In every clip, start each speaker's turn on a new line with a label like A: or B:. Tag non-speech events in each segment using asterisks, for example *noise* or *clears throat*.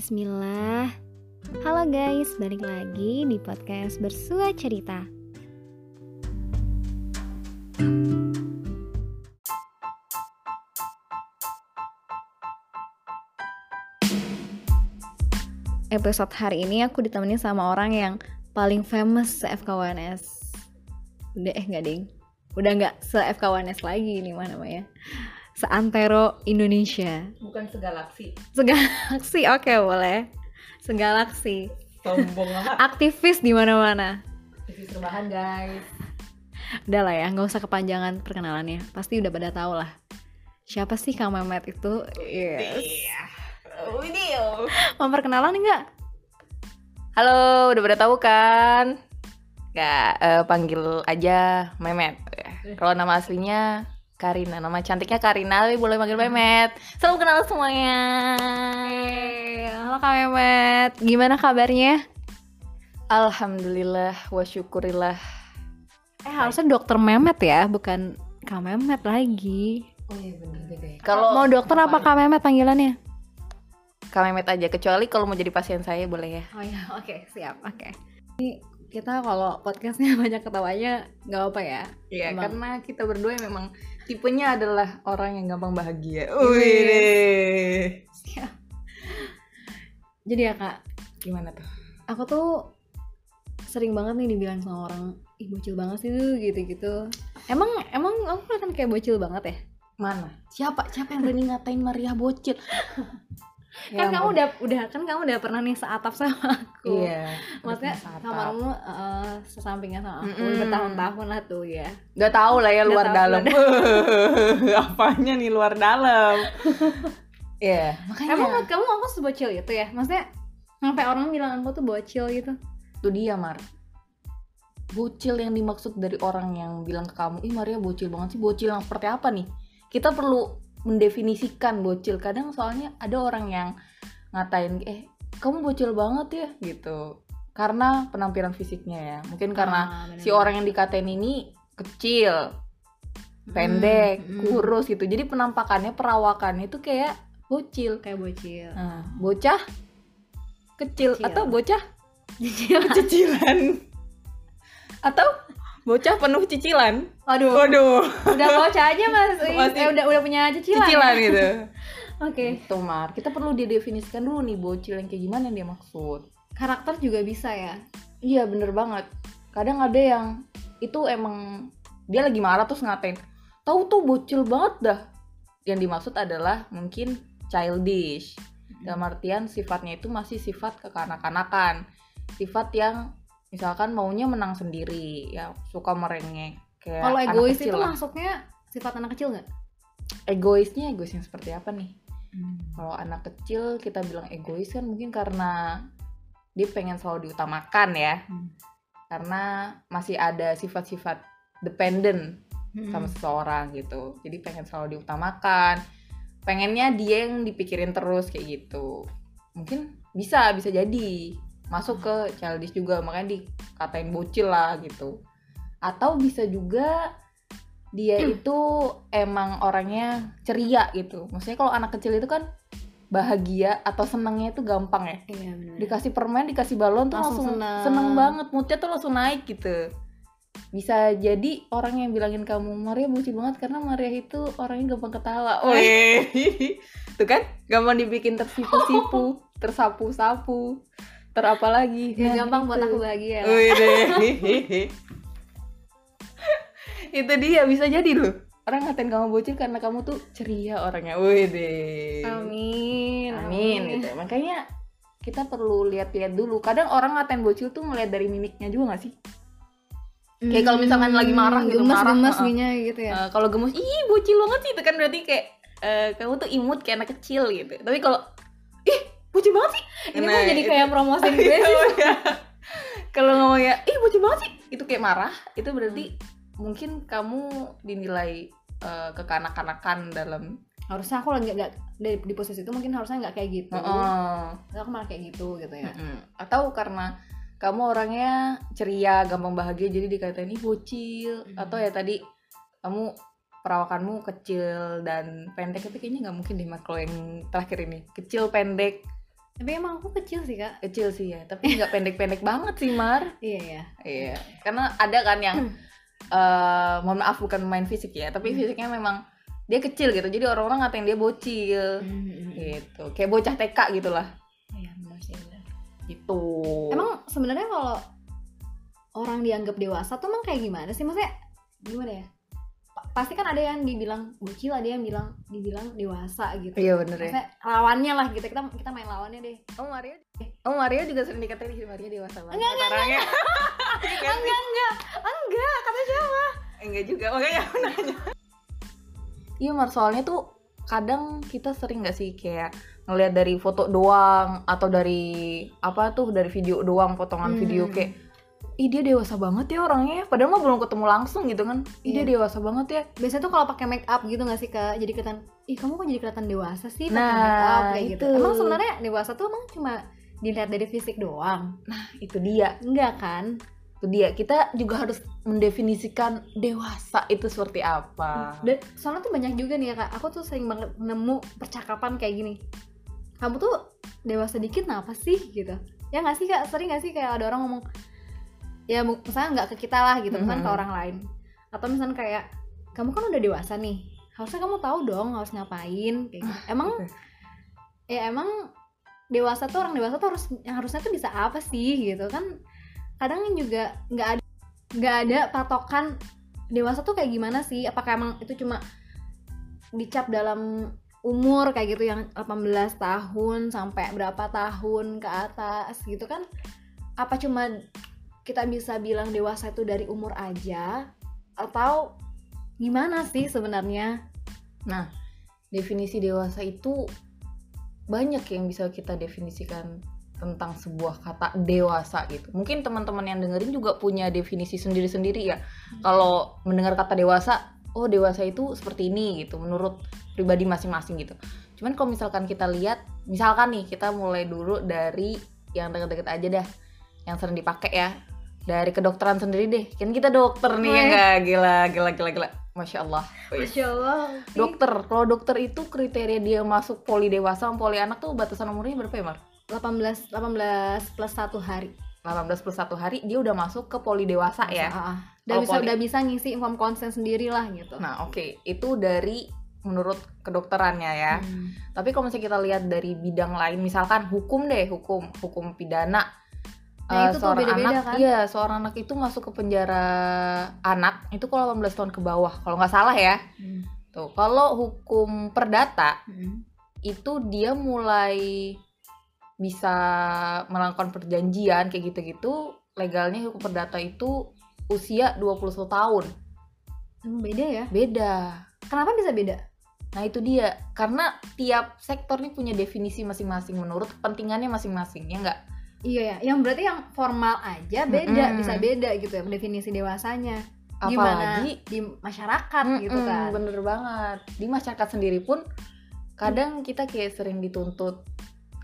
A: Bismillah. Halo guys, balik lagi di podcast Bersua Cerita. Episode hari ini aku ditemani sama orang yang paling famous se-FKWNS Udah eh nggak ding? Udah nggak se-FKWNS lagi nih mana namanya Seantero Indonesia
B: bukan segalaksi
A: Segalaksi, *laughs* oke boleh. Segalaksi.
B: sombong amat
A: Aktivis di mana-mana.
B: aktivis rebahan guys
A: Udah lah ya, nggak usah kepanjangan perkenalannya. Pasti udah pada tahu lah. Siapa sih Kang Mehmet itu? Yes.
B: iya video
A: Mau perkenalan nggak?
B: halo udah pada tahu kan Gak eh, panggil aja Memet kalau nama aslinya Karina nama cantiknya Karina tapi boleh panggil Memet salam kenal semuanya
A: Eh, Halo Kang Mehmet, gimana kabarnya?
B: Alhamdulillah wa syukurillah
A: Eh harusnya dokter Mehmet ya, bukan Kang Mehmet lagi.
B: oh iya bener beda ya
A: Kalau mau dokter apa Kang Mehmet panggilannya?
B: Kak Memet aja kecuali kalau mau jadi pasien saya boleh ya
A: Oh ya, *laughs* oke, siap, oke. Ini kita kalau podcastnya *laughs* banyak ketawanya nggak apa ya?
B: Iya,
A: Emang.
B: karena kita berdua memang tipenya adalah orang yang gampang bahagia. Wih.
A: Jadi ya kak,
B: Gimana tuh?
A: aku tuh sering banget nih dibilang sama orang, ih bocil banget sih lu gitu-gitu. Emang emang aku kelihatan kayak bocil banget ya?
B: Mana? Siapa? Siapa yang berani ngatain Maria bocil?
A: Kan
B: Ya
A: kamu udah udah kan kamu udah pernah nih seatap sama aku.
B: Iya.
A: Maksudnya kamarmu eh, sesampingnya sama aku
B: Mm-mm.
A: bertahun-tahun lah tuh ya.
B: Udah tahu lah ya
A: Udah
B: luar dalam. *laughs* Apanya nih luar dalam? *laughs* Iya, makanya
A: Emang kamu aku sebocil itu ya? Maksudnya sampai orang bilang aku tuh bocil gitu.
B: itu dia Mar. Bocil yang dimaksud dari orang yang bilang ke kamu, ih Maria bocil banget sih. Bocil yang seperti apa nih? Kita perlu mendefinisikan bocil. Kadang soalnya ada orang yang ngatain, eh kamu bocil banget ya gitu. Karena penampilan fisiknya ya. Mungkin karena
A: Ah,
B: si orang yang dikatain ini kecil, pendek,
A: Hmm, hmm.
B: kurus gitu. Jadi penampakannya, perawakannya itu kayak bocil.
A: kayak bocil.
B: Nah, bocah kecil,
A: Kecil.
B: atau bocah cicilan *laughs* atau bocah penuh cicilan.
A: Aduh,
B: waduh.
A: Udah bocah aja mas, *laughs*
B: Masih-
A: eh, udah udah punya cicilan.
B: cicilan
A: ya?
B: gitu. *laughs*
A: Oke.
B: Gitu, Mar. Kita perlu didefinisikan dulu nih bocil yang kayak gimana yang dia maksud.
A: Karakter juga bisa ya.
B: iya bener banget. Kadang ada yang itu emang dia lagi marah terus ngatain tahu tuh bocil banget dah. Yang dimaksud adalah mungkin childish. Dalam artian sifatnya itu masih sifat kekanak-kanakan. Sifat yang misalkan maunya menang sendiri ya suka merengek kayak
A: Kalau egois
B: kecil
A: itu
B: lah.
A: masuknya sifat anak kecil nggak?
B: egoisnya egois yang seperti apa nih kalau anak kecil kita bilang egois kan mungkin karena dia pengen selalu diutamakan ya
A: Hmm.
B: karena masih ada sifat-sifat dependent
A: Hmm.
B: sama seseorang gitu jadi pengen selalu diutamakan pengennya dia yang dipikirin terus kayak gitu mungkin bisa bisa jadi masuk ke childish juga makanya dikatain bocil lah gitu. Atau bisa juga dia itu emang orangnya ceria gitu. Maksudnya kalau anak kecil itu kan bahagia atau senangnya itu gampang ya.
A: Iya benar.
B: dikasih permen dikasih balon tuh
A: Langsung
B: langsung,
A: senang.
B: seneng banget moodnya tuh langsung naik gitu. Bisa jadi orang yang bilangin kamu Maria bocil banget karena Maria itu orangnya gampang ketawa. Weh. *laughs* tuh kan gampang dibikin tersipu-sipu tersapu-sapu terapa lagi
A: Ya,
B: Nah,
A: gampang buat
B: itu.
A: aku bahagia.
B: Deh. *laughs* itu dia bisa jadi loh orang ngatain kamu bocil karena kamu tuh ceria orangnya Wih deh
A: Amin.
B: Amin gitu. Makanya kita perlu lihat-lihat dulu. Kadang orang ngatain bocil tuh ngeliat dari mimiknya juga gak sih? Kayak kalau misalkan lagi marah gitu,
A: gemes,
B: marah,
A: gemes gini gitu ya.
B: Eh, kalau gemes, ih bocil banget sih itu kan berarti kayak eh, kamu tuh imut kayak anak kecil gitu. Tapi kalau bocil banget sih.
A: Ini
B: Nah,
A: mau jadi
B: itu-
A: kayak promosi gue *laughs* sih.
B: Iya. kalau ngomongnya ih bocil banget sih, itu kayak marah. Itu berarti mungkin kamu dinilai eh, kekanak-kanakan dalam
A: Harusnya aku lagi nggak di, di posisi itu mungkin harusnya nggak kayak gitu.
B: Heeh.
A: Tapi Aku malah kayak gitu gitu ya.
B: Mm-mm. Atau karena kamu orangnya ceria, gampang bahagia jadi dikatain ih bocil
A: Mm.
B: atau ya tadi kamu perawakanmu kecil dan pendek tapi kayaknya nggak mungkin deh kalau yang terakhir ini kecil pendek
A: tapi emang aku kecil sih kak.
B: Kecil sih ya tapi nggak *laughs* pendek-pendek banget sih Mar.
A: Iya ya
B: iya karena ada kan yang eh mohon maaf bukan main fisik ya tapi
A: Hmm.
B: fisiknya memang dia kecil gitu jadi orang-orang ngatain dia bocil. Gitu kayak bocah TK gitu lah
A: iya benar sih benar.
B: Gitu.
A: Emang sebenarnya kalau orang dianggap dewasa tuh emang kayak gimana sih? Maksudnya gimana ya pasti kan ada yang dibilang bocil ada yang bilang dibilang dewasa gitu.
B: Iya bener ya.
A: Lawannya lah gitu. Kita kita main lawannya deh.
B: Oh Maria, oh Maria juga sering dikatain di Maria dewasa banget.
A: Enggak, enggak,
B: orangnya. *laughs*
A: enggak. Enggak enggak. Kata siapa?
B: Enggak juga, makanya aku nanya. Iya Mar, soalnya tuh kadang kita sering nggak sih kayak ngelihat dari foto doang atau dari apa tuh dari video doang potongan
A: Hmm.
B: video kayak ih dia dewasa banget ya orangnya. Padahal mah belum ketemu langsung gitu kan. Ih dia
A: Iya.
B: dewasa banget ya.
A: Biasanya tuh kalau pakai make up gitu nggak sih kak? Jadi kelihatan ih kamu kok jadi kelihatan dewasa sih pakai
B: Nah,
A: make up? Kayak gitu.
B: itu.
A: emang sebenarnya dewasa tuh emang cuma dilihat dari fisik doang?
B: Itu dia.
A: Enggak kan?
B: Itu dia. Kita juga harus mendefinisikan dewasa itu seperti apa.
A: Dan soalnya tuh banyak juga nih ya kak, aku tuh sering banget nemu percakapan kayak gini. Kamu tuh dewasa dikit kenapa sih? Gitu? Ya nggak sih kak, sering nggak sih kayak ada orang ngomong, ya misalnya nggak ke kita lah gitu, misalnya ke
B: Mhm.
A: orang lain. Atau misalnya kayak, kamu kan udah dewasa nih, harusnya kamu tahu dong harus ngapain. Kayak gitu. Emang ya emang dewasa tuh orang dewasa tuh harus yang harusnya tuh bisa apa sih gitu kan? Kadang juga nggak ada nggak ada patokan dewasa tuh kayak gimana sih apakah emang itu cuma dicap dalam umur kayak gitu yang 18 tahun sampai berapa tahun ke atas gitu kan apa cuma kita bisa bilang dewasa itu dari umur aja atau gimana sih sebenarnya
B: Nah, definisi dewasa itu banyak yang bisa kita definisikan tentang sebuah kata dewasa gitu. Mungkin teman-teman yang dengerin juga punya definisi sendiri-sendiri ya. Kalau mendengar kata dewasa, oh dewasa itu seperti ini gitu menurut pribadi masing-masing gitu. Cuman kalau misalkan kita lihat, misalkan nih kita mulai dulu dari yang deket-deket aja dah, yang sering dipakai ya. Dari kedokteran sendiri deh. Kan kita dokter nih ya nggak? Gila, gila, gila, gila. Masya Allah. Wih.
A: Allah
B: Dokter, kalau dokter itu kriteria dia masuk poli dewasa sama poli anak tuh batasan umurnya berapa ya, Mar?
A: 18 18 plus satu hari
B: 18 plus 1 hari dia udah masuk ke poli dewasa ya.
A: Ah, ah. udah
B: Oh,
A: bisa
B: poli.
A: udah bisa ngisi inform konsen sendiri lah gitu
B: Nah, oke. Itu dari menurut kedokterannya ya.
A: Hmm.
B: Tapi kalau misalnya kita lihat dari bidang lain, misalkan hukum deh, hukum hukum pidana.
A: Nah,
B: Eh,
A: itu tuh
B: seorang
A: beda-beda
B: anak,
A: kan?
B: iya, seorang anak itu masuk ke penjara anak itu kalau 18 tahun ke bawah, kalau nggak salah ya.
A: Hmm.
B: Tuh, kalau hukum perdata
A: Hmm.
B: itu dia mulai bisa melakukan perjanjian kayak gitu-gitu legalnya hukum perdata itu usia 21 tahun
A: Hmm, beda ya
B: beda
A: kenapa bisa beda
B: nah itu dia karena tiap sektor nih punya definisi masing-masing menurut kepentingannya masing-masing ya enggak
A: iya ya. Yang berarti yang formal aja beda
B: Mm-mm.
A: bisa beda gitu ya definisi dewasanya. Gimana
B: apalagi
A: di masyarakat gitu
B: Mm-mm,
A: kan.
B: bener banget. Di masyarakat sendiri pun kadang kita kayak sering dituntut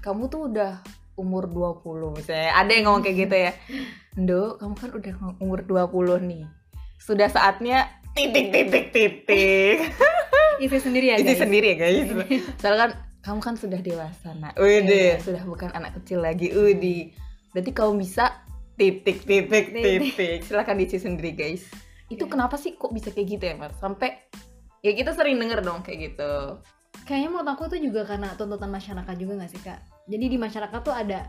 B: kamu tuh udah umur 20 misalnya. Ada yang ngomong kayak gitu ya. *laughs* Ndo kamu kan udah umur 20 nih. Sudah saatnya titik titik titik
A: isi sendiri ya guys.
B: Sendiri. Ya guys soalnya kan kamu kan sudah dewasa nak. Udah,
A: Iya.
B: sudah bukan anak kecil lagi. Udi berarti kamu bisa titik titik
A: Titik.
B: titik. Silahkan diisi sendiri guys. Itu
A: Iya.
B: kenapa sih kok bisa kayak gitu ya Mar sampai ya kita sering denger dong kayak gitu.
A: Kayaknya menurut aku tuh juga karena tuntutan masyarakat juga gak sih kak? Jadi di masyarakat tuh ada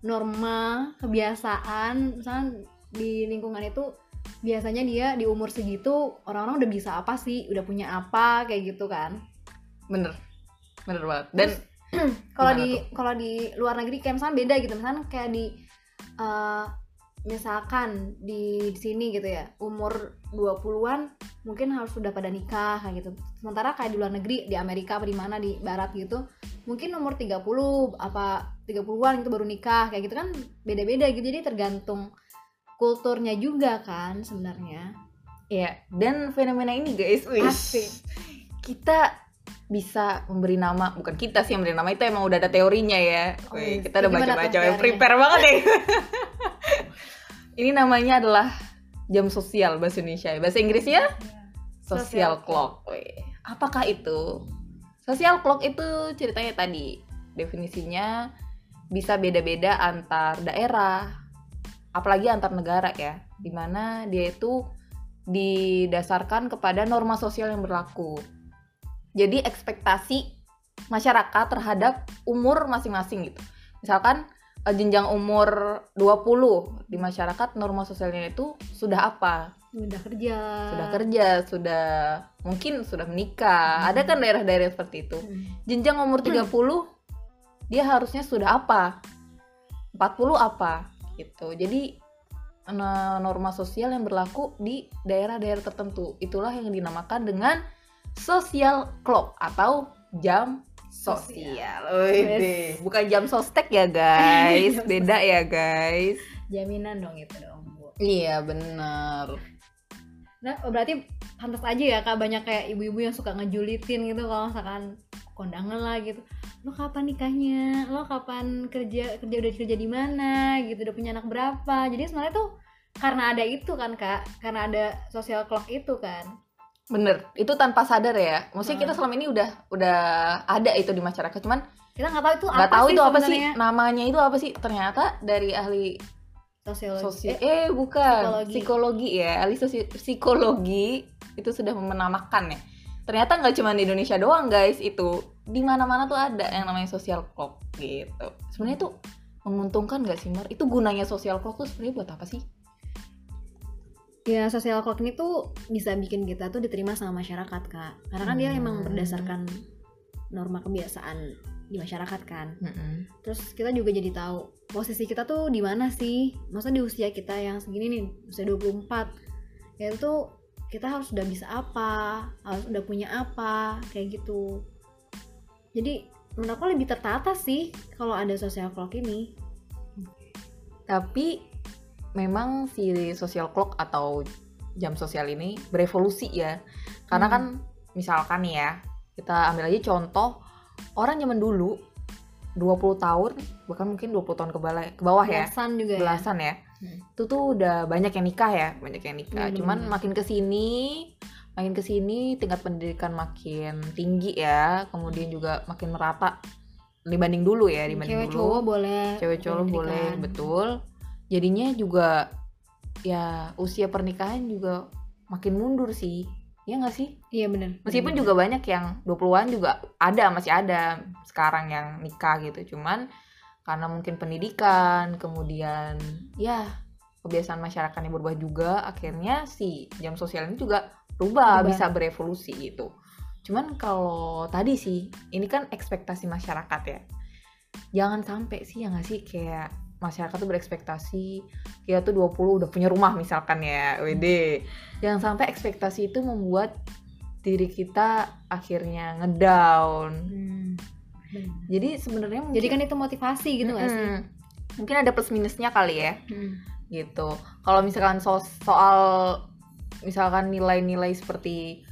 A: norma kebiasaan. Misalnya di lingkungan itu biasanya dia di umur segitu orang-orang udah bisa apa sih? Udah punya apa? Kayak gitu kan?
B: Bener bener banget. Dan *clears throat*
A: kalau di kalau di luar negeri kayak misalnya beda gitu misalnya kayak di eh, misalkan di, di sini gitu ya umur 20-an mungkin harus sudah pada nikah kayak gitu. Sementara kayak di luar negeri di Amerika apa di mana di barat gitu mungkin umur 30 apa 30-an itu baru nikah kayak gitu kan beda-beda gitu. Jadi tergantung kulturnya juga kan sebenarnya.
B: Ya dan fenomena ini guys
A: Asik.
B: kita bisa memberi nama bukan kita sih yang memberi nama itu emang udah ada teorinya ya.
A: Oh,
B: Wih,
A: iya.
B: kita udah baca-baca
A: teorinya?
B: prepare banget deh *laughs* ini namanya adalah jam sosial bahasa Indonesia bahasa Inggrisnya? Social
A: Social
B: clock. Wih, apakah itu? Social clock itu ceritanya tadi definisinya bisa beda-beda antar daerah, apalagi antar negara ya, di mana dia itu didasarkan kepada norma sosial yang berlaku. Jadi ekspektasi masyarakat terhadap umur masing-masing gitu. Misalkan eh, jenjang umur 20 di masyarakat norma sosialnya itu sudah apa?
A: Udah kerja.
B: Sudah kerja, sudah mungkin sudah menikah. Ada kan daerah-daerah seperti itu.
A: Hmm.
B: Jenjang umur 30 dia harusnya sudah apa? 40 apa? Gitu. Jadi eh, norma sosial yang berlaku di daerah-daerah tertentu. Itulah yang dinamakan dengan social clock atau jam sosial. Wih, bukan jam sostek ya guys, *laughs* beda ya guys.
A: Jaminan dong itu dong, Bu.
B: Iya bener.
A: Nah, oh, berarti pantas aja ya Kak banyak kayak ibu-ibu yang suka ngejulitin gitu kalau misalkan kondangan lah gitu. Lo kapan nikahnya? Lo kapan kerja kerja udah kerja di mana gitu? Udah punya anak berapa? Jadi sebenarnya tuh karena ada itu kan Kak, karena ada social clock itu kan.
B: Bener, itu tanpa sadar ya. Maksudnya kita
A: Hmm.
B: selama ini udah udah ada itu di masyarakat, cuman
A: Kita nggak tahu itu apa
B: tahu
A: sih
B: itu apa sih namanya itu apa sih. Ternyata dari ahli
A: Sosiologi.
B: sosial,
A: Eh,
B: eh bukan
A: psikologi.
B: psikologi ya, ahli sosi- psikologi itu sudah menamakan ya. Ternyata nggak cuma di Indonesia doang guys itu, di mana-mana tuh ada yang namanya social clock gitu. Sebenarnya itu menguntungkan nggak sih Mar? Itu gunanya social clock tuh sebenarnya buat apa sih?
A: Ya social clock ini tuh bisa bikin kita tuh diterima sama masyarakat kak. Karena kan dia
B: Hmm.
A: emang berdasarkan norma kebiasaan di masyarakat kan.
B: Mm-mm.
A: terus kita juga jadi tahu posisi kita tuh di mana sih? Masa di usia kita yang segini nih usia 24 ya itu kita harus udah bisa apa? Harus udah punya apa? Kayak gitu. Jadi menurut aku lebih tertata sih kalau ada social clock ini.
B: Tapi memang si social clock atau jam sosial ini berevolusi ya. Karena
A: Hmm.
B: kan misalkan ya, kita ambil aja contoh orang zaman dulu 20 tahun, bahkan mungkin 20 tahun ke bawah, ke bawah ya.
A: belasan juga ya
B: Belasan ya.
A: Hmm.
B: Itu tuh udah banyak yang nikah ya, banyak yang nikah.
A: Iya,
B: Cuman makin ke sini makin ke sini tingkat pendidikan makin tinggi ya, kemudian juga makin merata dibanding dulu ya, dibanding
A: cewek
B: dulu
A: cowok boleh
B: cewek cowok boleh betul jadinya juga ya usia pernikahan juga makin mundur sih. Ya nggak sih?
A: Iya bener.
B: Meskipun
A: Bener.
B: juga banyak yang 20-an juga ada masih ada sekarang yang nikah gitu. Cuman karena mungkin pendidikan kemudian ya kebiasaan masyarakat yang berubah juga akhirnya si jam sosial ini juga berubah,
A: Berubah.
B: bisa berevolusi gitu. Cuman kalau tadi sih ini kan ekspektasi masyarakat ya. Jangan sampai sih ya nggak sih kayak masyarakat tuh berekspektasi kita tuh 20 udah punya rumah misalkan ya WD jangan sampai ekspektasi itu membuat diri kita akhirnya ngedown.
A: Hmm,
B: jadi sebenarnya mungkin
A: jadi kan itu motivasi gitu nggak sih?
B: Mm-mm. mungkin ada plus minusnya kali ya.
A: Hmm.
B: gitu. Kalau misalkan so- soal misalkan nilai-nilai seperti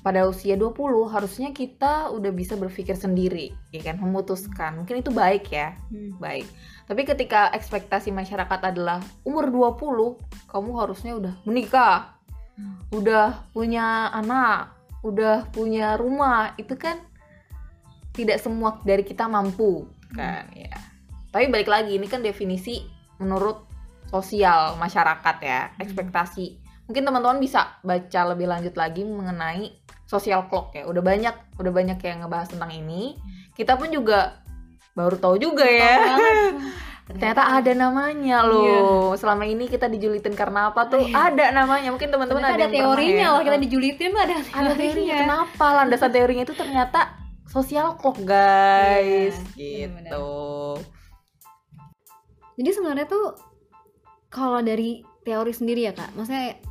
B: pada usia 20 harusnya kita udah bisa berpikir sendiri ya kan? Memutuskan. Mungkin itu baik ya.
A: Hmm.
B: baik tapi ketika ekspektasi masyarakat adalah umur 20 kamu harusnya udah menikah.
A: Hmm.
B: udah punya anak udah punya rumah. Itu kan tidak semua dari kita mampu kan? Ya. Tapi balik lagi ini kan definisi menurut sosial masyarakat ya ekspektasi. Mungkin teman-teman bisa baca lebih lanjut lagi mengenai social clock ya. Udah banyak udah banyak yang ngebahas tentang ini. Kita pun juga baru tahu juga ya. *laughs* Ternyata ada namanya loh. Selama ini kita dijulitin karena apa tuh?
A: Iya.
B: ada namanya. Mungkin teman-teman ada,
A: ada,
B: yang
A: teorinya
B: ya.
A: loh. Kita dijulitin ada
B: ada teorinya.
A: teorinya.
B: Kenapa? Landasan teorinya itu ternyata sosial clock guys.
A: Iya,
B: gitu.
A: Jadi sebenarnya tuh kalau dari teori sendiri ya kak. Maksudnya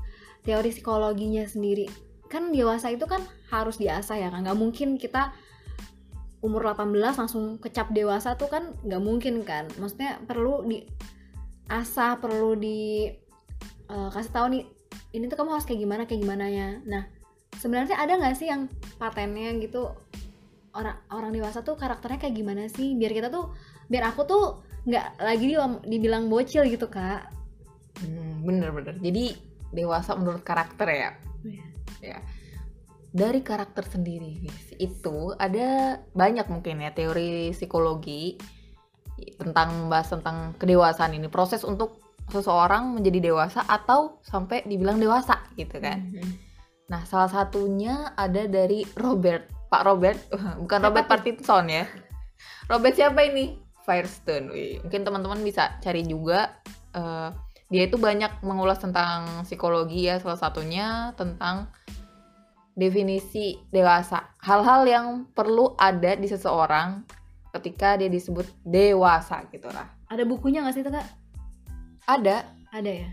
A: teori psikologinya sendiri. Kan dewasa itu kan harus diasah ya kan nggak mungkin kita umur 18 langsung kecap dewasa tuh kan nggak mungkin kan. Maksudnya perlu diasah perlu di eh, kasih tahu nih ini tuh kamu harus kayak gimana kayak gimana ya nah sebenarnya ada nggak sih yang patennya gitu? Orang orang dewasa tuh karakternya kayak gimana sih? Biar kita tuh biar aku tuh nggak lagi di- dibilang bocil gitu kak.
B: Hmm, bener-bener. Jadi dewasa menurut karakter ya?
A: Iya.
B: ya dari karakter sendiri. Guys, itu ada banyak mungkin ya teori psikologi tentang membahas tentang kedewasaan ini. Proses untuk seseorang menjadi dewasa atau sampai dibilang dewasa gitu kan.
A: Mhm.
B: nah salah satunya ada dari Robert. Pak Robert? *laughs* Bukan Robert? Pattinson ya. Robert siapa ini? Firestone. Wih, mungkin teman-teman bisa cari juga. Eh, dia itu banyak mengulas tentang psikologi ya salah satunya tentang definisi dewasa hal-hal yang perlu ada di seseorang ketika dia disebut dewasa gitu lah
A: Ada bukunya nggak sih itu kak?
B: ada
A: Ada ya.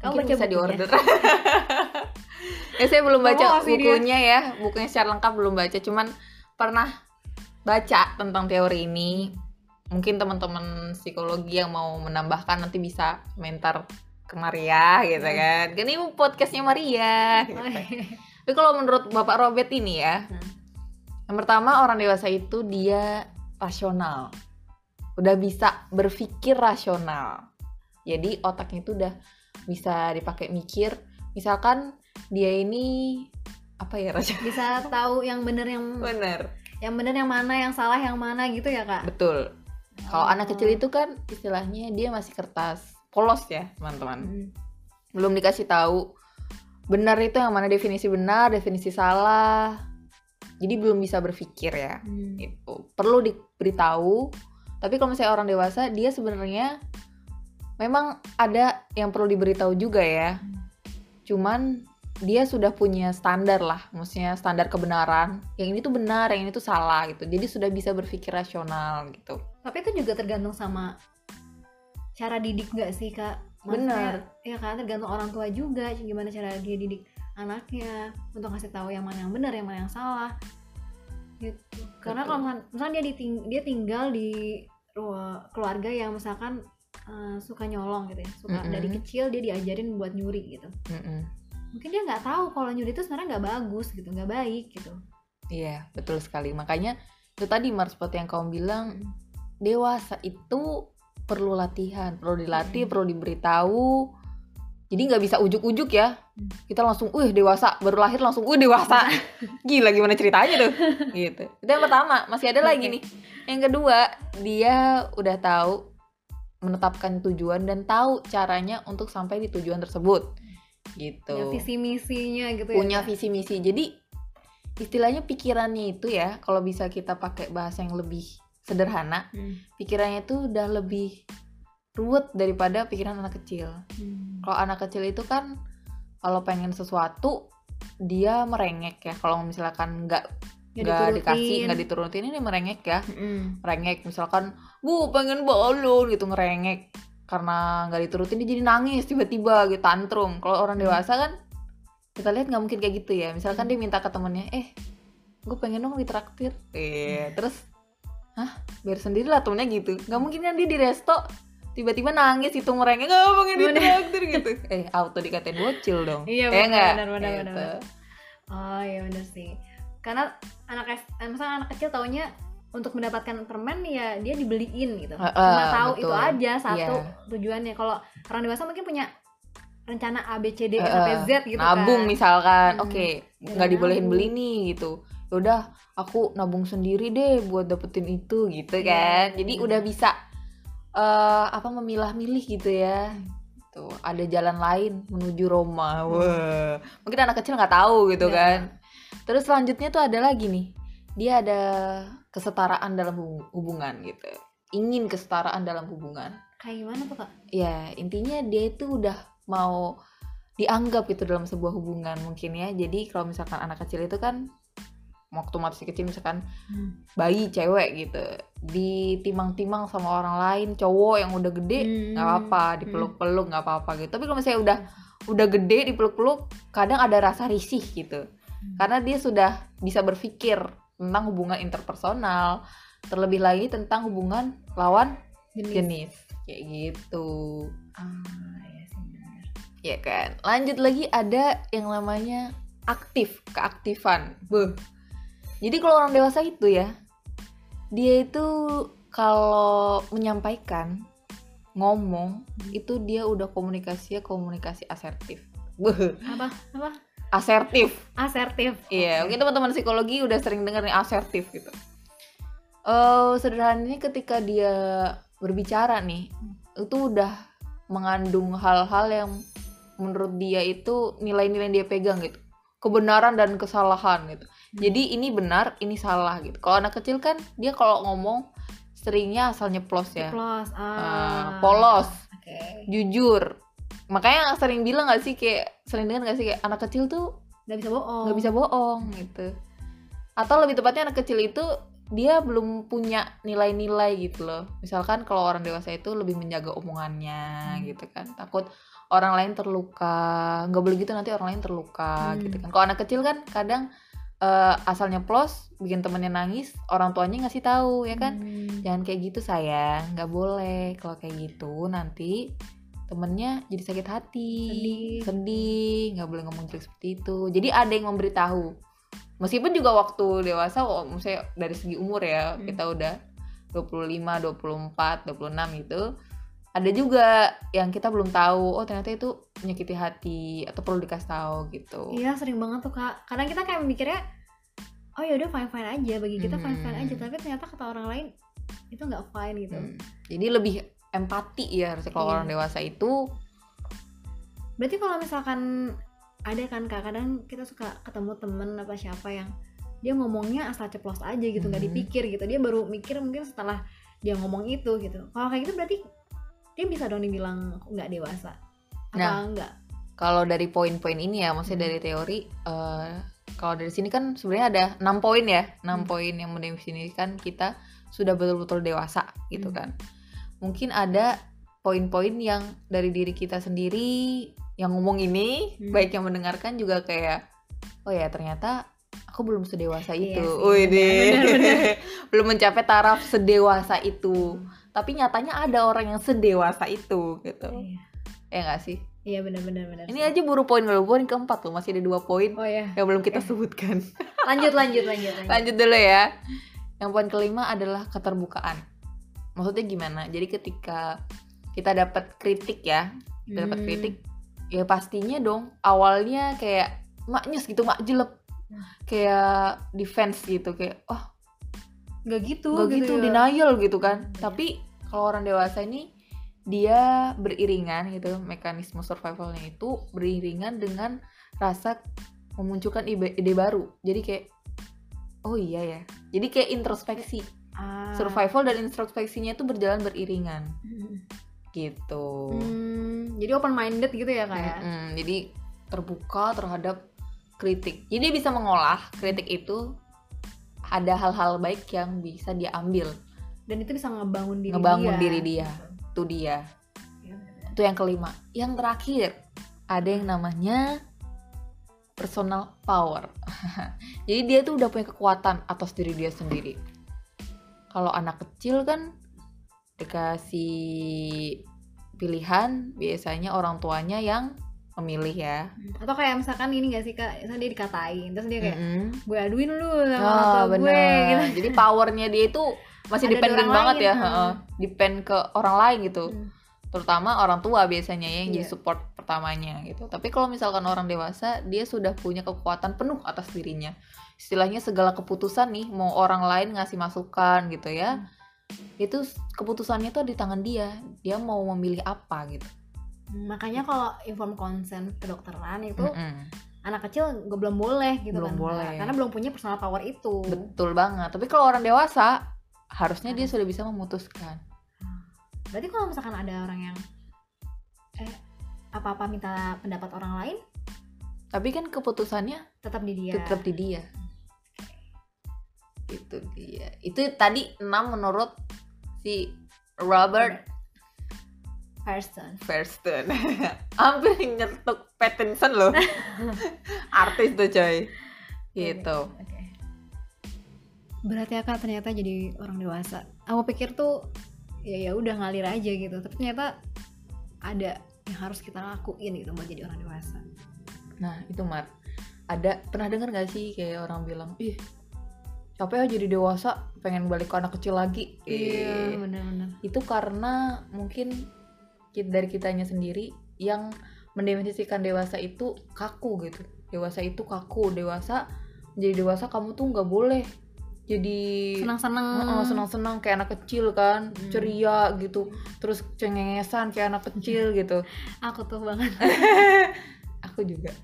A: Kamu
B: mungkin
A: baca
B: bisa diorder *laughs* ya saya belum
A: Kamu
B: baca
A: dia.
B: bukunya ya bukunya secara lengkap belum baca cuman pernah baca tentang teori ini mungkin teman-teman psikologi yang mau menambahkan nanti bisa komentar ke Maria gitu
A: Hmm.
B: kan kan ini podcastnya Maria gitu. Tapi kalau menurut Bapak Robert ini ya
A: Hmm.
B: yang pertama orang dewasa itu dia rasional udah bisa berpikir rasional jadi otaknya itu udah bisa dipakai mikir misalkan dia ini apa ya rasional
A: Bisa tahu yang bener yang
B: bener
A: yang bener yang mana, yang salah yang mana gitu ya kak?
B: betul kalau
A: Oh.
B: anak kecil itu kan istilahnya dia masih kertas polos ya teman-teman
A: Hmm.
B: belum dikasih tahu benar itu yang mana definisi benar definisi salah. Jadi belum bisa berpikir ya.
A: Hmm.
B: gitu. Perlu diberitahu. Tapi kalau misalnya orang dewasa dia sebenarnya memang ada yang perlu diberitahu juga ya. Cuman dia sudah punya standar lah. Maksudnya standar kebenaran. Yang ini tuh benar yang ini tuh salah gitu. Jadi sudah bisa berpikir rasional gitu.
A: Tapi itu juga tergantung sama cara didik nggak sih kak?
B: Bener.
A: Ya kan tergantung orang tua juga gimana cara dia didik anaknya untuk ngasih tahu yang mana yang benar yang mana yang salah. Gitu. Karena kalau misalkan dia diting- dia tinggal di rua- keluarga yang misalkan eh, suka nyolong gitu ya, suka
B: Mm-mm.
A: dari kecil dia diajarin buat nyuri gitu.
B: Mm-mm.
A: Mungkin dia nggak tahu kalau nyuri itu sebenarnya nggak bagus gitu, nggak baik gitu.
B: iya betul sekali makanya itu tadi Mars seperti yang kamu bilang
A: Mm.
B: dewasa itu perlu latihan perlu dilatih
A: Mm.
B: perlu diberitahu. Jadi nggak bisa ujuk-ujuk ya.
A: Mm.
B: kita langsung wih dewasa. Baru lahir langsung wih dewasa. *laughs* Gila gimana ceritanya tuh? *laughs* Gitu. Itu yang pertama. Masih ada lagi nih. Yang kedua dia udah tahu menetapkan tujuan dan tahu caranya untuk sampai di tujuan tersebut. Gitu.
A: Punya visi misinya gitu ya.
B: punya
A: Kak.
B: visi misi. Jadi istilahnya pikirannya itu ya kalau bisa kita pakai bahasa yang lebih sederhana
A: Hmm.
B: pikirannya itu udah lebih ruwet daripada pikiran anak kecil
A: Hmm.
B: kalau anak kecil itu kan kalau pengen sesuatu dia merengek ya kalau misalkan nggak
A: Nggak
B: dikasih nggak diturutin ini merengek ya
A: Mm-mm.
B: merengek misalkan bu pengen balon gitu ngerengek karena nggak diturutin dia jadi nangis tiba-tiba gitu tantrum kalau orang
A: Hmm.
B: dewasa kan kita lihat nggak mungkin kayak gitu ya misalkan
A: Hmm.
B: dia minta ke temennya eh gue pengen dong ditraktir eh terus hah biar sendiri lah temennya gitu nggak mungkin kan dia di resto tiba-tiba nangis itu merengek nggak pengen
A: Bener.
B: ditraktir gitu *laughs* eh auto dikatain bocil dong
A: Iya,
B: Eh,
A: benar, benar, benar, benar. Oh iya bener sih. Karena anak eh, misalnya anak kecil taunya untuk mendapatkan permen ya dia dibeliin gitu.
B: Heeh,
A: Cuma tahu
B: betul.
A: itu aja satu
B: Iya.
A: tujuannya. Kalau orang dewasa mungkin punya rencana A B C D E
B: Heeh,
A: sampai Z gitu
B: nabung
A: kan.
B: misalkan
A: Hmm.
B: oke
A: Nggak
B: nggak dibolehin
A: nabung.
B: beli nih gitu udah aku nabung sendiri deh buat dapetin itu gitu
A: Iya,
B: kan. Jadi udah bisa eh apa memilah-milih gitu ya.
A: Hmm.
B: tuh ada jalan lain menuju Roma. Wah. Mungkin anak kecil nggak tahu gitu
A: Iya.
B: kan. Terus selanjutnya tuh ada lagi nih. Dia ada kesetaraan dalam hubung- hubungan gitu. Ingin kesetaraan dalam hubungan.
A: Kayak gimana tuh kak?
B: ya intinya dia itu udah mau dianggap itu dalam sebuah hubungan mungkin ya. Jadi kalau misalkan anak kecil itu kan waktu masih kecil misalkan bayi cewek gitu. Ditimang-timang sama orang lain cowok yang udah gede
A: Hmm.
B: nggak apa-apa dipeluk-peluk nggak apa-apa gitu. Tapi kalau misalnya udah udah gede dipeluk-peluk kadang ada rasa risih gitu. Karena dia sudah bisa berpikir tentang hubungan interpersonal terlebih lagi tentang hubungan lawan
A: Jenis.
B: jenis. Kayak gitu.
A: Ah, iya sih
B: ya kan? Lanjut lagi ada yang namanya aktif keaktifan. Beuh. Jadi kalau orang dewasa itu ya dia itu kalau menyampaikan ngomong itu dia udah komunikasinya komunikasi asertif.
A: Apa? Apa?
B: asertif
A: Asertif.
B: Iya,
A: Oke.
B: mungkin teman-teman psikologi udah sering denger nih asertif gitu. Eh sederhananya ketika dia berbicara nih, itu udah mengandung hal-hal yang menurut dia itu nilai-nilai yang dia pegang gitu. Kebenaran dan kesalahan gitu. Jadi ini benar, ini salah gitu. Kalau anak kecil kan dia kalau ngomong seringnya asal nyeplos ya.
A: Plus,
B: Eh,
A: ah.
B: polos,
A: Oke.
B: jujur. Makanya sering bilang gak sih kayak sering dengar gak sih kayak anak kecil tuh
A: Nggak bisa bohong.
B: nggak bisa bohong gitu atau lebih tepatnya anak kecil itu dia belum punya nilai-nilai gitu loh misalkan kalau orang dewasa itu lebih menjaga omongannya
A: Hmm.
B: gitu kan takut orang lain terluka nggak boleh gitu nanti orang lain terluka
A: Hmm.
B: gitu kan kalau anak kecil kan kadang eh, asalnya plus bikin temennya nangis orang tuanya ngasih tahu ya kan?
A: Hmm.
B: jangan kayak gitu sayang. Nggak boleh. Kalau kayak gitu nanti temennya jadi sakit hati.
A: Sedih.
B: sedih. Nggak boleh ngomong jelek seperti itu. Jadi ada yang memberitahu. Meskipun juga waktu dewasa oh, misalnya dari segi umur ya
A: Hmm.
B: kita udah 25, 24, 26 gitu ada juga yang kita belum tahu oh ternyata itu menyakiti hati atau perlu dikasih tahu gitu
A: Iya sering banget tuh kak. Kadang kita kayak mikirnya, oh ya udah fine fine aja bagi kita fine fine
B: Hmm.
A: aja. Tapi ternyata kata orang lain itu nggak fine gitu.
B: Hmm. jadi lebih empati ya harusnya kalau
A: Iya.
B: orang dewasa itu
A: Berarti kalau misalkan ada kan kak, kadang kita suka ketemu temen apa siapa yang dia ngomongnya asal ceplos aja gitu, nggak
B: Hmm.
A: dipikir gitu. Dia baru mikir mungkin setelah dia ngomong itu gitu. Kalau kayak gitu berarti dia bisa dong dibilang nggak dewasa. Apa
B: Nah.
A: enggak?
B: kalau dari poin-poin ini ya, maksudnya
A: Hmm.
B: dari teori, eh, kalau dari sini kan sebenarnya ada enam poin ya, enam
A: Hmm.
B: poin yang mendefinisikan kita sudah betul-betul dewasa gitu
A: Hmm.
B: kan. Mungkin ada poin-poin yang dari diri kita sendiri yang ngomong ini,
A: Hmm.
B: baik yang mendengarkan juga kayak, oh ya ternyata aku belum sedewasa
A: Iya
B: itu,
A: sih,
B: Wih
A: benar,
B: deh.
A: benar, benar.
B: belum mencapai taraf sedewasa itu. Tapi nyatanya ada orang yang sedewasa itu gitu,
A: Iya.
B: ya nggak sih?
A: Iya benar-benar benar.
B: Ini aja buru poin baru poin keempat loh, masih ada dua poin
A: Oh ya.
B: yang belum kita
A: Oke.
B: sebutkan. *laughs*
A: Lanjut lanjut lanjut lanjut.
B: Lanjut dulu ya. Yang poin kelima adalah keterbukaan. Maksudnya gimana? Jadi ketika kita dapat kritik ya, kita dapat
A: Hmm.
B: kritik, ya pastinya dong awalnya kayak maknyes gitu, mak jelek.
A: Hmm.
B: Kayak defense gitu, kayak oh
A: Nggak gitu.
B: gak gitu,
A: ya.
B: denial gitu kan.
A: Hmm.
B: Tapi kalau orang dewasa ini dia beriringan gitu, mekanisme survivalnya itu beriringan dengan rasa memunculkan ide, ide baru. Jadi kayak oh iya ya. Jadi kayak introspeksi.
A: Ah.
B: Survival dan introspeksinya itu berjalan beriringan
A: Hmm.
B: gitu.
A: Hmm, jadi open minded gitu ya kak ya?
B: Mm-mm, jadi terbuka terhadap kritik. Jadi dia bisa mengolah kritik itu ada hal-hal baik yang bisa dia ambil.
A: Dan itu bisa ngebangun diri
B: Ngebangun
A: dia.
B: diri dia. Itu dia.
A: Benar.
B: Itu yang kelima. Yang terakhir, ada yang namanya personal power. *laughs* Jadi dia tuh udah punya kekuatan atas diri dia sendiri. Kalau anak kecil kan dikasih pilihan, biasanya orang tuanya yang memilih ya.
A: Atau kayak misalkan ini gak sih kak, misalnya dia dikatain, terus dia kayak
B: Mm-mm.
A: gue aduin lu sama tua gue gitu.
B: Jadi powernya dia itu masih
A: Ada
B: dependent banget
A: lain,
B: ya,
A: hmm.
B: heeh. depend ke orang lain gitu.
A: Hmm.
B: terutama orang tua biasanya ya yang jadi
A: Iya.
B: support pertamanya gitu. Tapi kalau misalkan orang dewasa, dia sudah punya kekuatan penuh atas dirinya. Istilahnya segala keputusan nih, mau orang lain ngasih masukan gitu ya, itu s- keputusannya tuh di tangan dia. Dia mau memilih apa gitu.
A: Makanya kalau inform consent kedokteran itu
B: Mm-mm.
A: anak kecil gue belum boleh gitu
B: Belum
A: kan
B: boleh.
A: karena belum punya personal power itu.
B: Betul banget. Tapi kalau orang dewasa, harusnya dia sudah bisa memutuskan.
A: Berarti kalau misalkan ada orang yang eh apa-apa minta pendapat orang lain
B: Tapi kan keputusannya
A: tetap di dia.
B: tetap di dia. Itu dia. Itu tadi 6 menurut si Robert
A: person.
B: Firsten hampir *laughs* nyetuk Pattinson loh *laughs* artis tuh coy gitu
A: Oke. Berat ya kak ternyata jadi orang dewasa. Aku pikir tuh ya ya udah ngalir aja gitu. Tapi ternyata ada yang harus kita lakuin gitu buat jadi orang dewasa.
B: nah itu mat ada pernah dengar gak sih kayak orang bilang ih capek ya jadi dewasa pengen balik ke anak kecil lagi
A: Iya
B: Ih,
A: benar-benar.
B: itu karena mungkin ki- dari kitanya sendiri yang mendefinisikan dewasa itu kaku gitu. Dewasa itu kaku dewasa menjadi dewasa kamu tuh nggak boleh jadi
A: senang-senang.
B: Senang-senang kayak anak kecil kan
A: Hmm.
B: ceria gitu terus cengengesan kayak anak kecil *laughs* gitu.
A: Aku tuh banget. *laughs*
B: Aku juga. *laughs*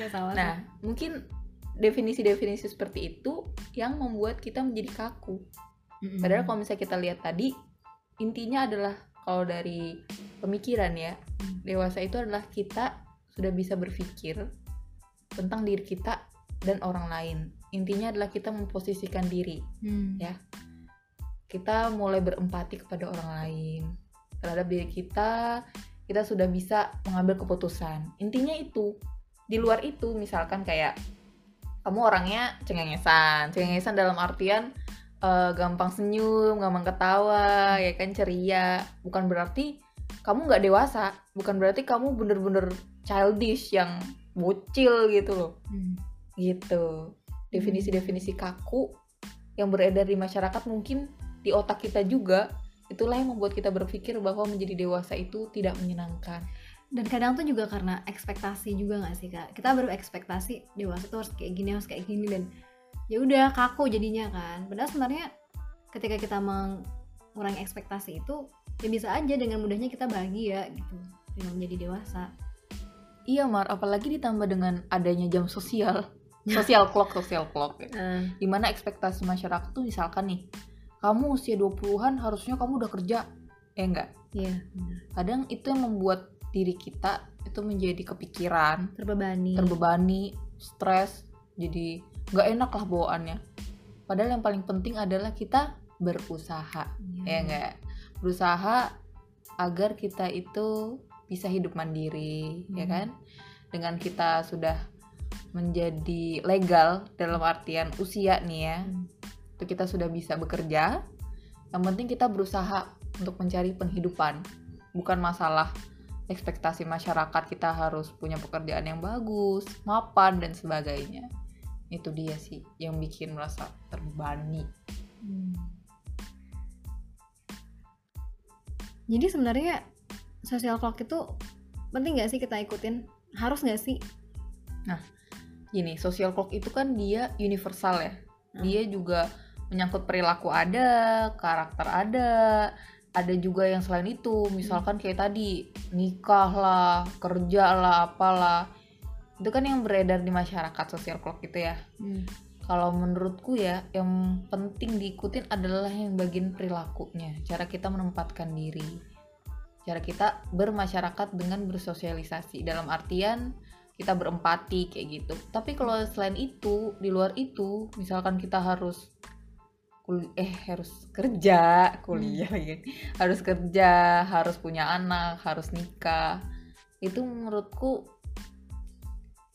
A: Ya sama
B: nah mungkin definisi-definisi seperti itu yang membuat kita menjadi kaku. Padahal kalau misalnya kita lihat tadi intinya adalah kalau dari pemikiran ya dewasa itu adalah kita sudah bisa berpikir tentang diri kita dan orang lain intinya adalah kita memposisikan diri
A: Hmm.
B: ya. kita mulai berempati kepada orang lain terhadap diri kita kita sudah bisa mengambil keputusan intinya itu di luar itu misalkan kayak kamu orangnya cengengesan cengengesan dalam artian eh, gampang senyum gampang ketawa ya kan ceria. Bukan berarti kamu nggak dewasa bukan berarti kamu bener-bener childish yang bocil gitu loh.
A: Hmm.
B: gitu. Definisi-definisi kaku yang beredar di masyarakat mungkin di otak kita juga itulah yang membuat kita berpikir bahwa menjadi dewasa itu tidak menyenangkan.
A: Dan kadang tuh juga karena ekspektasi juga nggak sih kak? Kita baru ekspektasi dewasa tuh harus kayak gini harus kayak gini dan ya udah kaku jadinya kan. Padahal sebenarnya ketika kita mengurangi ekspektasi itu ya bisa aja dengan mudahnya kita bahagia gitu dengan menjadi dewasa.
B: Iya Mar. Apalagi ditambah dengan adanya jam sosial. *laughs* Sosial clock sosial clock ya. di mana ekspektasi masyarakat tuh misalkan nih kamu usia 20-an harusnya kamu udah kerja. Ya enggak?
A: Iya
B: kadang itu yang membuat diri kita itu menjadi kepikiran
A: terbebani.
B: terbebani, stres, jadi nggak enak lah bawaannya. Padahal yang paling penting adalah kita berusaha,
A: Iya.
B: ya nggak? Berusaha agar kita itu bisa hidup mandiri, ya
A: Hmm.
B: kan? Dengan kita sudah menjadi legal dalam artian usia nih ya,
A: Hmm.
B: itu kita sudah bisa bekerja. Yang penting kita berusaha untuk mencari penghidupan, bukan masalah ekspektasi masyarakat kita harus punya pekerjaan yang bagus, mapan dan sebagainya. Itu dia sih yang bikin merasa terbebani.
A: Hmm. Jadi sebenarnya social clock itu penting nggak sih kita ikutin? Harus nggak sih?
B: Gini, social clock itu kan dia universal ya.
A: Hmm.
B: Dia juga menyangkut perilaku ada, karakter ada, ada juga yang selain itu. Misalkan kayak tadi nikah lah, kerja lah, apalah. Itu kan yang beredar di masyarakat social clock itu ya. kalau menurutku ya yang penting diikutin adalah yang bagian perilakunya. Cara kita menempatkan diri. Cara kita bermasyarakat dengan bersosialisasi. Dalam artian kita berempati kayak gitu. Tapi kalau selain itu di luar itu misalkan kita harus eh harus kerja kuliah lagi harus kerja harus punya anak harus nikah. Itu menurutku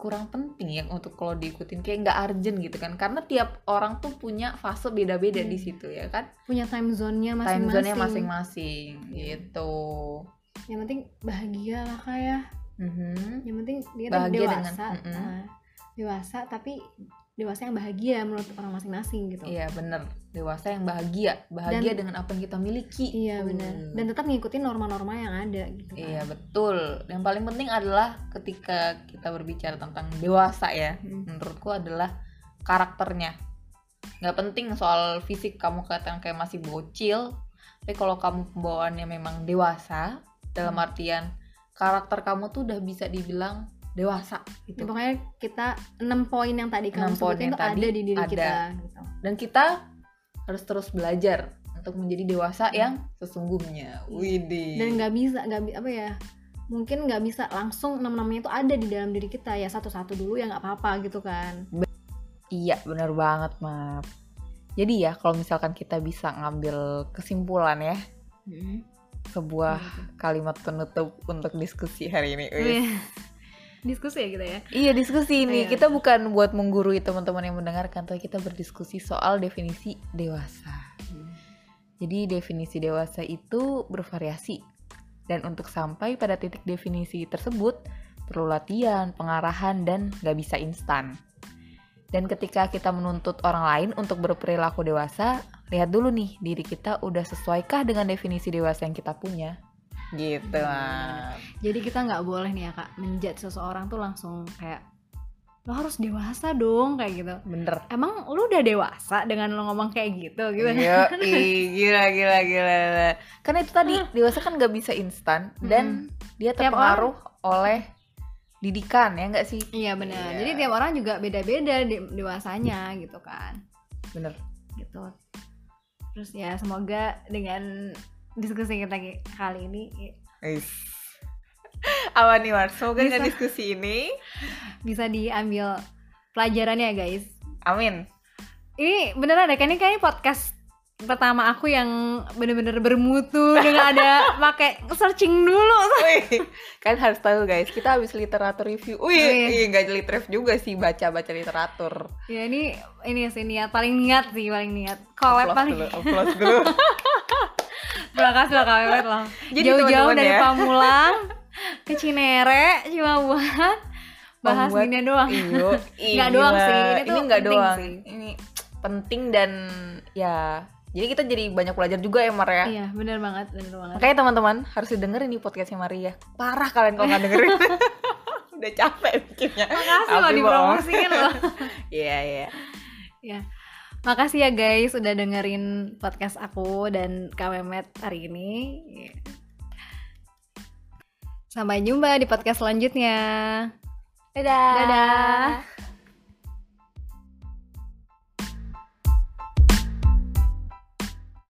B: kurang penting ya untuk kalau diikutin kayak nggak urgent gitu kan karena tiap orang tuh punya fase beda-beda
A: Hmm.
B: di situ ya kan
A: Punya time zone-nya
B: time
A: masing-masing.
B: zone-nya masing-masing gitu
A: Yang penting bahagia lah kayak.
B: Mhm.
A: Yang penting dia
B: Bahagia
A: dewasa.
B: dengan-.
A: Nah, dewasa tapi dewasa yang bahagia menurut orang masing-masing gitu.
B: iya bener dewasa yang bahagia bahagia
A: Dan-
B: dengan apa yang kita miliki
A: Iya benar. Dan tetap ngikutin norma-norma yang ada gitu kan.
B: Iya betul. Yang paling penting adalah ketika kita berbicara tentang dewasa ya,
A: Hmm.
B: menurutku adalah karakternya. Nggak penting soal fisik kamu kelihatan kayak masih bocil, tapi kalau kamu pembawaannya memang dewasa, dalam
A: Hmm.
B: artian karakter kamu tuh udah bisa dibilang dewasa
A: Ya,
B: gitu.
A: pokoknya kita enam poin yang tadi kamu sebutin
B: tadi
A: ada di diri
B: ada.
A: kita gitu.
B: Dan kita harus terus belajar untuk menjadi dewasa yang sesungguhnya. Widih.
A: Hmm. Dan nggak bisa nggak apa ya? Mungkin nggak bisa langsung enam-enamnya itu ada di dalam diri kita ya satu-satu dulu ya nggak apa-apa gitu kan.
B: Iya, bener banget, Map. Jadi ya, kalau misalkan kita bisa ngambil kesimpulan ya, sebuah kalimat penutup untuk diskusi hari ini. Wih.
A: Diskusi ya kita ya.
B: Iya, diskusi ini.
A: Iya.
B: Kita bukan buat menggurui teman-teman yang mendengarkan, tapi kita berdiskusi soal definisi dewasa. Jadi definisi dewasa itu bervariasi. Dan untuk sampai pada titik definisi tersebut, perlu latihan, pengarahan, dan gak bisa instan. Dan ketika kita menuntut orang lain untuk berperilaku dewasa, lihat dulu nih, diri kita udah sesuaikah dengan definisi dewasa yang kita punya? Gitu, Mam.
A: Jadi kita nggak boleh nih ya kak menjudge seseorang tuh langsung kayak lo harus dewasa dong kayak gitu
B: bener
A: emang lu udah dewasa dengan lo ngomong kayak gitu gitu
B: Iya, ih, gila, gila, gila. Karena itu tadi dewasa kan nggak bisa instan dan dia terpengaruh oleh didikan ya nggak sih?
A: iya benar
B: Iya.
A: jadi tiap orang juga beda-beda de- dewasanya gitu kan
B: Bener.
A: gitu terus ya semoga dengan diskusi kita ki- kali ini
B: Is. Apa nih Mar? Semoga
A: Bisa.
B: dengan diskusi ini,
A: bisa diambil pelajarannya ya guys
B: amin.
A: ini beneran deh kayaknya kayaknya podcast pertama aku yang bener-bener bermutu dengan ada *laughs* pakai searching dulu
B: Wih, kan harus tahu guys, kita habis literatur review. Wih,
A: Wih.
B: iya nggak literatur juga sih baca-baca literatur.
A: ya ini ini sih niat paling niat sih paling niat collab paling
B: dulu, dulu. *laughs*
A: terima kasih loh Kak Mehmet loh
B: Jadi
A: jauh-jauh dari
B: ya.
A: Pamulang *laughs* ke Cinere cuma buat bahas
B: Membuat-
A: gini doang
B: Iyo, *laughs*
A: Nggak doang sih, ini tuh
B: ini nggak doang.
A: sih.
B: Ini penting dan ya. Jadi kita jadi banyak belajar juga ya Mar ya.
A: iya bener banget bener banget
B: Makanya teman-teman harus didengerin nih podcastnya Maria. Parah kalian kalau nggak dengerin. *laughs* Udah capek bikinnya.
A: makasih loh
B: Tapi
A: dipromosiin loh
B: Iya iya.
A: ya makasih ya guys udah dengerin podcast aku dan Kak Mehmet hari ini. Sampai jumpa di podcast selanjutnya.
B: Dadah.
A: dadah